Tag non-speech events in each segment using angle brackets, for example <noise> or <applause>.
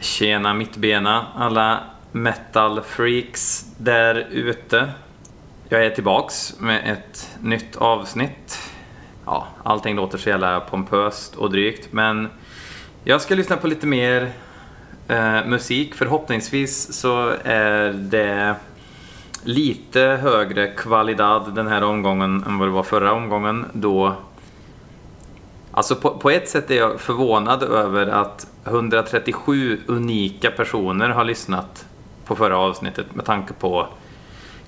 Tjena mittbena, alla metal freaks där ute. Jag är tillbaks med ett nytt avsnitt. Ja, allting låter så jävla pompöst och drygt, men jag ska lyssna på lite mer eh, musik. Förhoppningsvis så är det lite högre kvalitet den här omgången än vad det var förra omgången då Alltså på, på, ett sätt är jag förvånad över att 137 unika personer har lyssnat på förra avsnittet med tanke på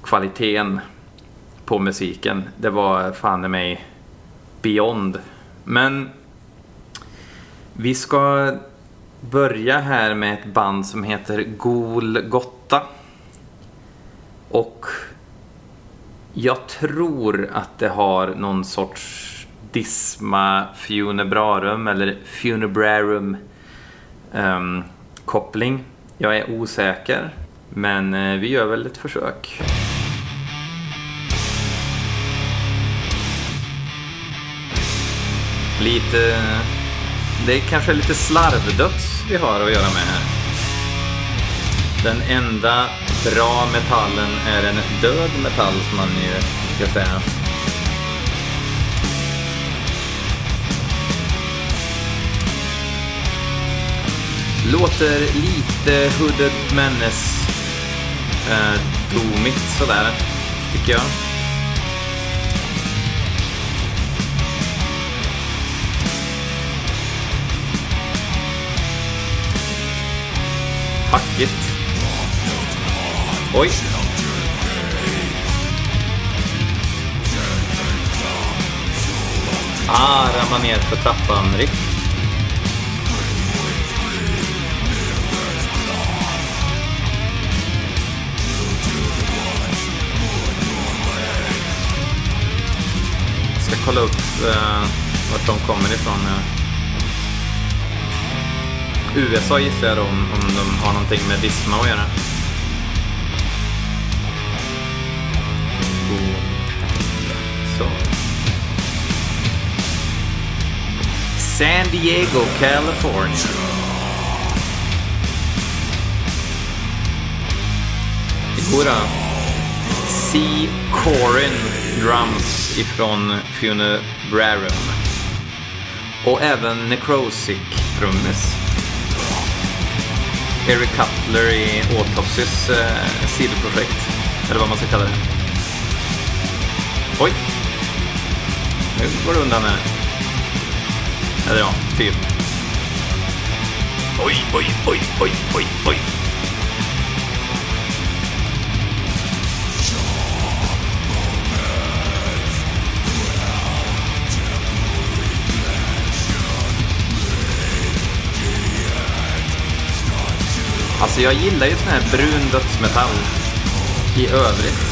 kvaliteten på musiken. Det var fan i mig beyond. Men vi ska börja här med ett band som heter Golgotta. Och jag tror att det har någon sorts Disma Funebrarum eller Funebrarum um, koppling. Jag är osäker, men eh, vi gör väl ett försök. Lite... Det är kanske lite slarvdöds vi har att göra med här. Den enda bra metallen är en död metall som man ju ska säga. Låter lite Hooded Menace eh, domigt sådär, tycker jag. Hackigt. Oj. Ah, ramla ner för trappan-riff. Kolla upp eh, vart de kommer ifrån. Eh. USA gissar jag då om, om de har någonting med Disma att göra. Så. San Diego, California. Det då. C. Corin Drums ifrån Funebrarum. Och även Necrosic trummis. Eric Cutler i Autopsys eh, sidoprojekt. Eller vad man ska kalla det. Oj! Nu går det undan här. Eller ja, typ. Oj, oj, oj, oj, oj, oj. Alltså jag gillar ju sån här brun dödsmetall i övrigt.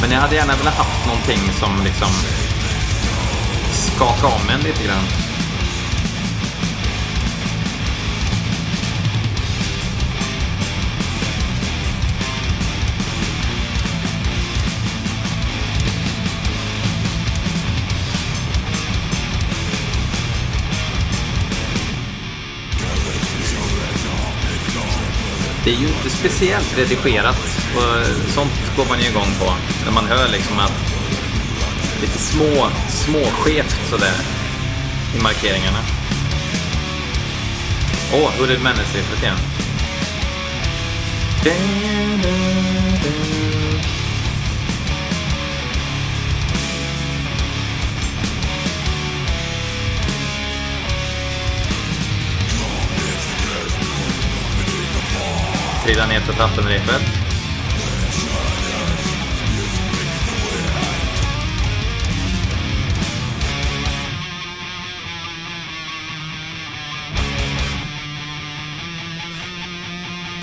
Men jag hade gärna velat haft någonting som liksom skakade om en lite grann. Det är ju inte speciellt redigerat och sånt går man ju igång på. När man hör liksom att lite små, småskevt sådär i markeringarna. Åh, oh, Hooded Menace-riffet igen. Trilla ner för trappenrepet.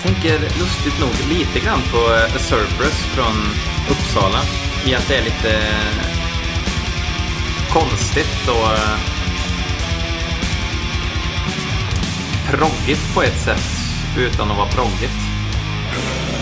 tänker lustigt nog lite grann på eh, A Surplus från Uppsala. I att det är lite eh, konstigt och eh, proggigt på ett sätt utan att vara proggigt. Yeah.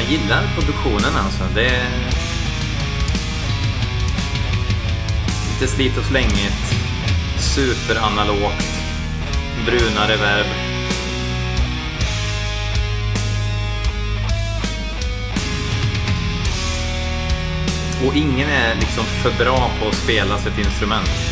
Jag gillar produktionen alltså. Det är... Lite slit och slängigt. Superanalogt. Bruna reverb. Och ingen är liksom för bra på att spela sitt instrument.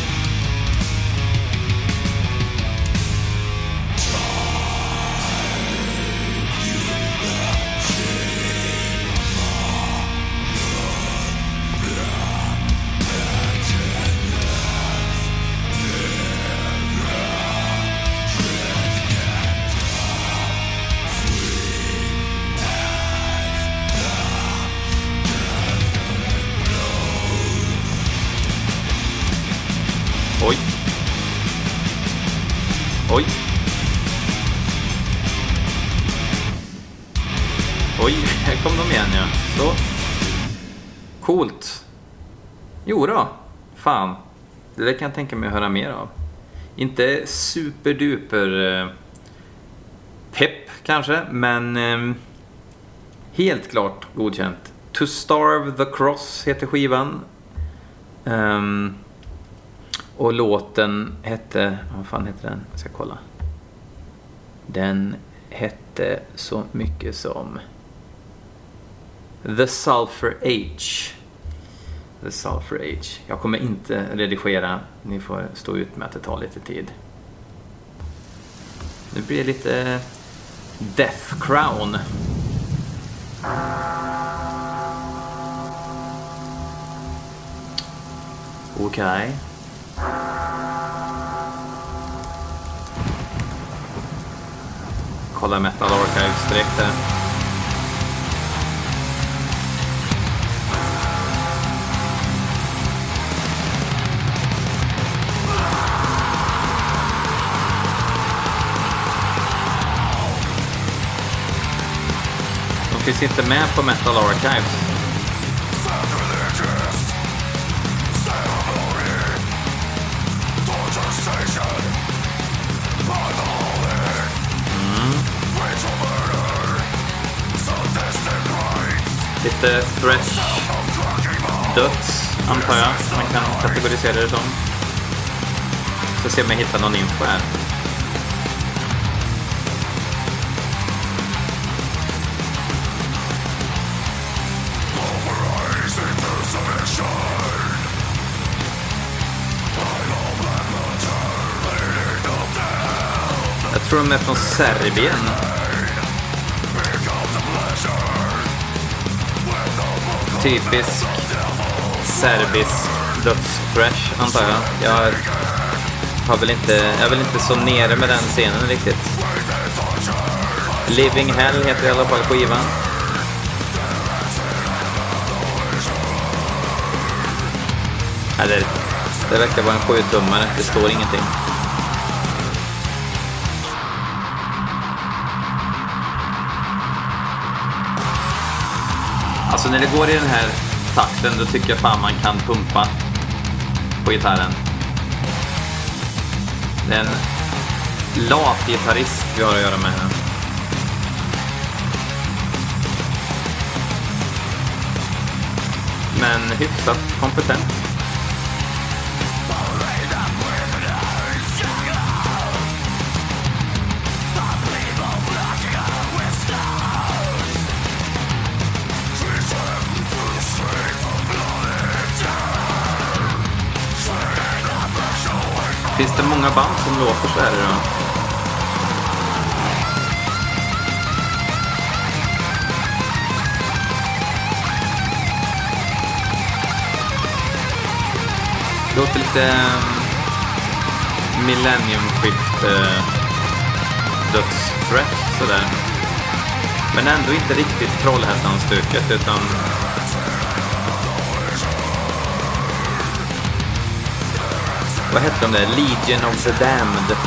Jo då. Fan. Det där kan jag tänka mig att höra mer av. Inte superduper eh, pepp kanske, men eh, helt klart godkänt. To Starve the Cross heter skivan. Um, och låten hette, vad fan heter den? Jag ska kolla. Den hette så mycket som The Sulfur Age. The Sulphur Age. Jag kommer inte redigera, ni får stå ut med att det tar lite tid. Nu blir det lite Death Crown. Okej. Kolla Metal Archives direkt där. De finns inte med på Metal Archives. Mm. Lite thrash döds, antar jag. Man kan kategorisera det som. Ska se om jag hittar någon info här. Tror de är från Serbien. Typisk serbisk dödsthrash, antar jag. Jag har väl inte, jag är väl inte så nere med den scenen riktigt. Living Hell heter i alla fall skivan. Eller, det verkar vara en sjutummare, det står ingenting. Alltså när det går i den här takten då tycker jag fan man kan pumpa på gitarren. Det är en lat gitarrist vi har att göra med här. Men hyfsat kompetent. Finns det många band som låter så här idag? Det låter lite um, millenniumskifte eh, dödsthrash sådär. Men ändå inte riktigt Trollhättan-stuket utan Vad hette de där? Legion of the Damned.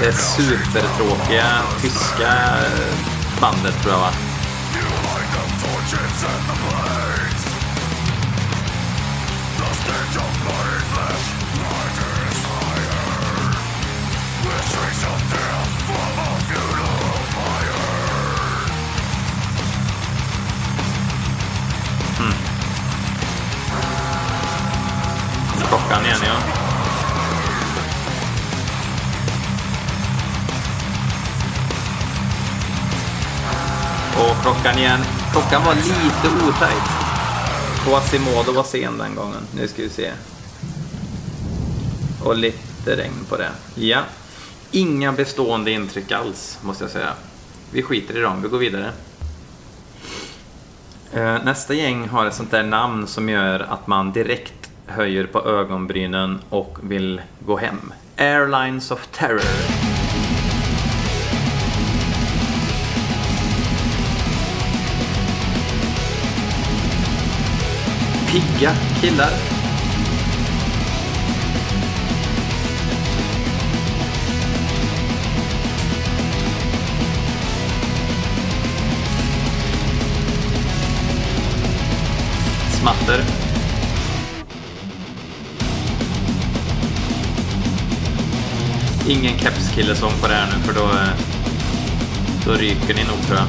Det supertråkiga tyska bandet tror jag va? Igen ja. Och klockan igen. Klockan var lite otajt. Quasimodo var sen den gången. Nu ska vi se. Och lite regn på det. Ja. Inga bestående intryck alls, måste jag säga. Vi skiter i dem, vi går vidare. Eh, Nästa gäng har ett sånt där namn som gör att man direkt höjer på ögonbrynen och vill gå hem. Airlines of Terror. Pigga killar. Smatter. Ingen kepskillesång på det här nu för då, eh, då ryker ni nog tror jag.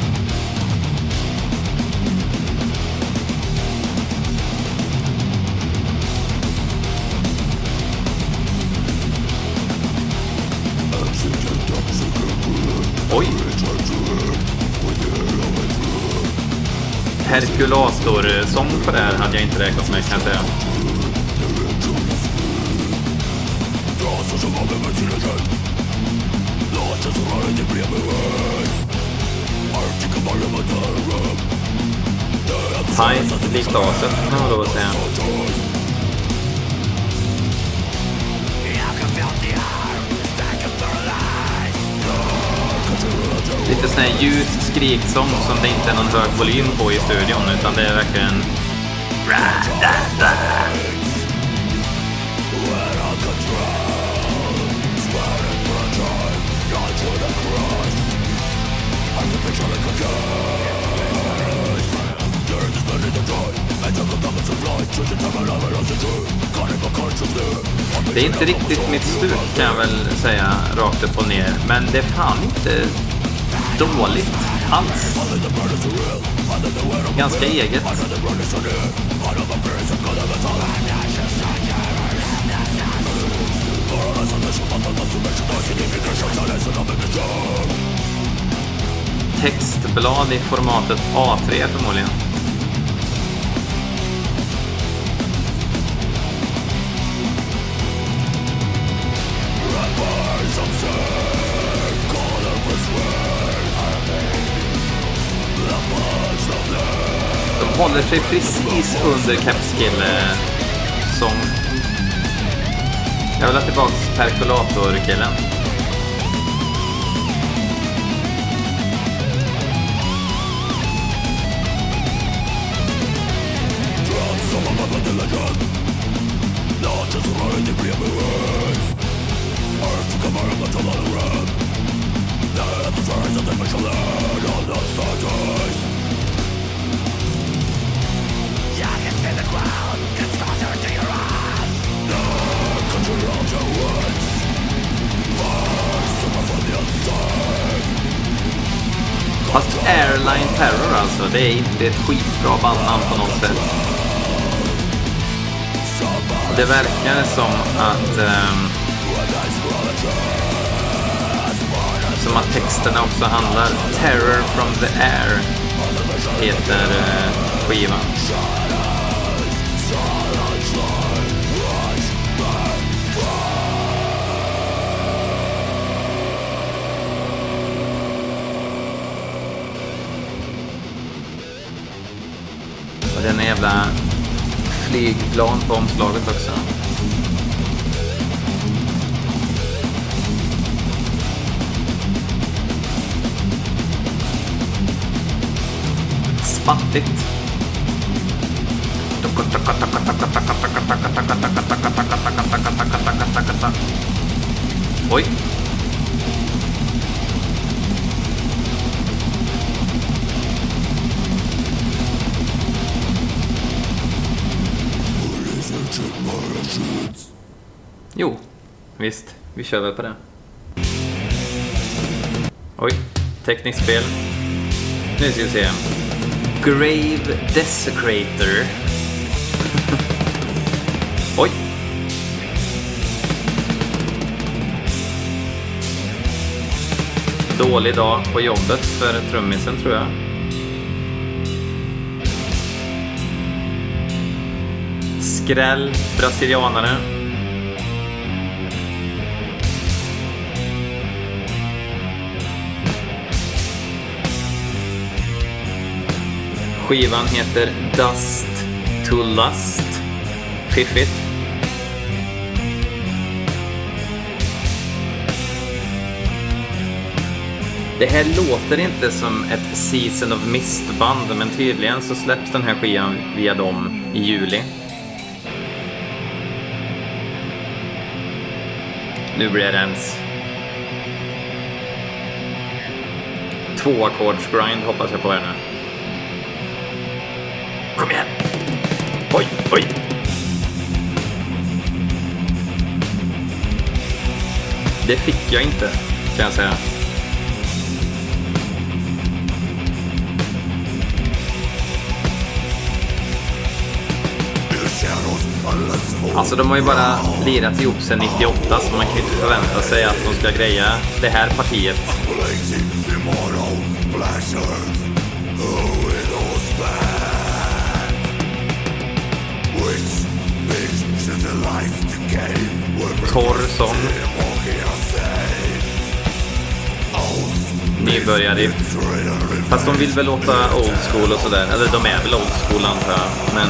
Oj! Herkulator-sång på det här hade jag inte räknat med kan jag säga. Tight likt aset kan man lov att säga. Lite sån här ljus skriksång som det inte är någon hög volym på i studion utan det är verkligen... Det är inte riktigt mitt stuk kan jag väl säga rakt upp och ner. Men det är fan inte dåligt alls. Ganska eget. Textblad i formatet A3 förmodligen. De håller sig precis under Capskill-sång. Eh, Jag vill ha tillbaks закат Ночи сурали не прибывать Эрчик комара начала играть Не опасайся, ты пришла, но не садись Я can see the ground, gets closer to your eyes. No, control your words. Fire, super from the inside Fast Airline Terror alltså, det är inte ett skitbra bandnamn på något sätt. Det verkar som att... um, som att texterna också handlar Terror from the Air heter uh, skivan. Och är jävla flygplan på omslaget också. Spattigt. Oj. Jo, visst. Vi kör väl på det. Oj, tekniskt spel. Nu ska vi se. Grave Desecrator. <laughs> Oj! Dålig dag på jobbet för trummisen tror jag. Skräll, brasilianare. Skivan heter Dust to Lust. Fiffigt. Det här låter inte som ett Season of Mist-band, men tydligen så släpps den här skivan via dem i juli. Nu blir det ens två ackordsgrind hoppas jag på här nu. Kom igen! Oj, oj! Det fick jag inte, kan jag säga. Alltså de har ju bara lirat ihop sen 98 så man kan ju inte förvänta sig att de ska greja det här partiet. Torr sång. Nybörjare. Fast de vill väl låta old school och sådär. Eller de är väl old school antar jag. Men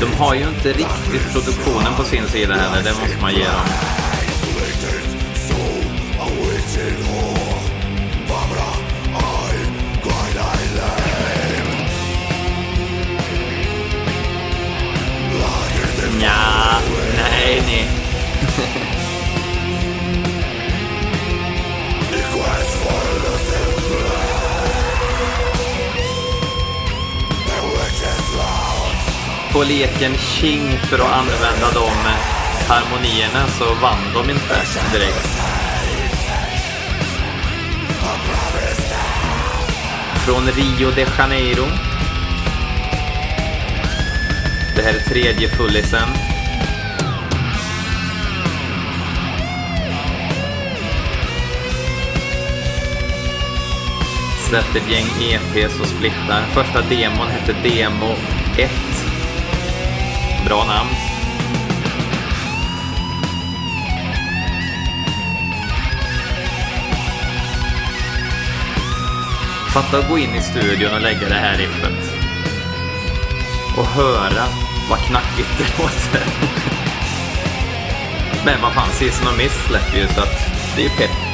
De har ju inte riktigt produktionen på sin sida heller, det måste man ge dem. På leken King för att använda de eh, harmonierna så vann de inte direkt. Från Rio de Janeiro. Det här är tredje fullisen. Släppte ett gäng EPs och splittar. Första demon hette Demo 1. Bra namn. Fatta att gå in i studion och lägga det här riffet. Och höra vad knackigt det låter. Men vad fan, Season of Mist släpper ju så att det är ju pepp.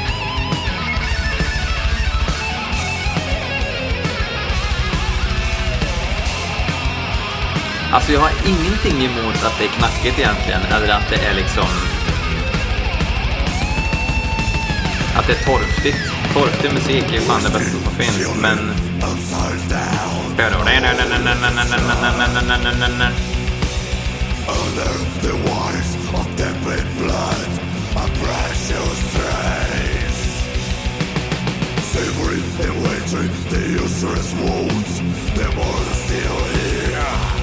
Alltså jag har ingenting emot att det är knackigt egentligen, eller att det är liksom... Att det är torftigt. Torftig musik är fan det bästa som finns, men... Savoring the waiting the useless wounds, the more still here.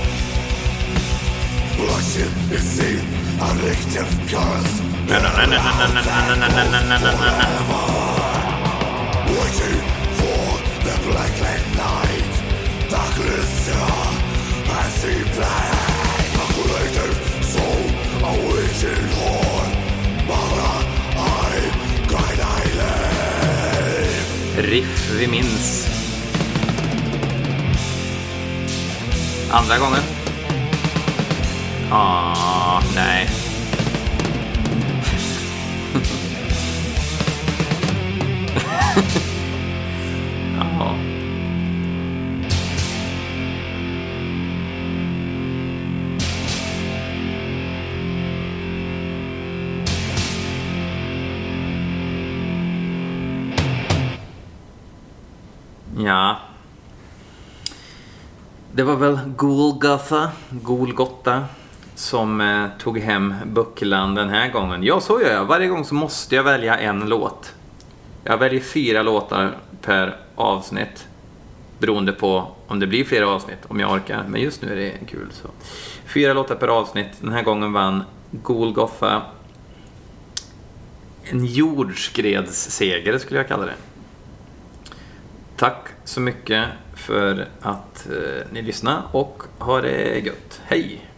Riff vi minns. Andra gången? Ah, nej. ja. Ja. Det var väl Golgotha, Golgotha som eh, tog hem bucklan den här gången. Ja, så gör jag. Varje gång så måste jag välja en låt. Jag väljer fyra låtar per avsnitt. Beroende på om det blir flera avsnitt, om jag orkar. Men just nu är det kul. så. Fyra låtar per avsnitt. Den här gången vann Golgoffa. En jordskredsseger skulle jag kalla det. Tack så mycket för att eh, ni lyssnade och ha det gött. Hej!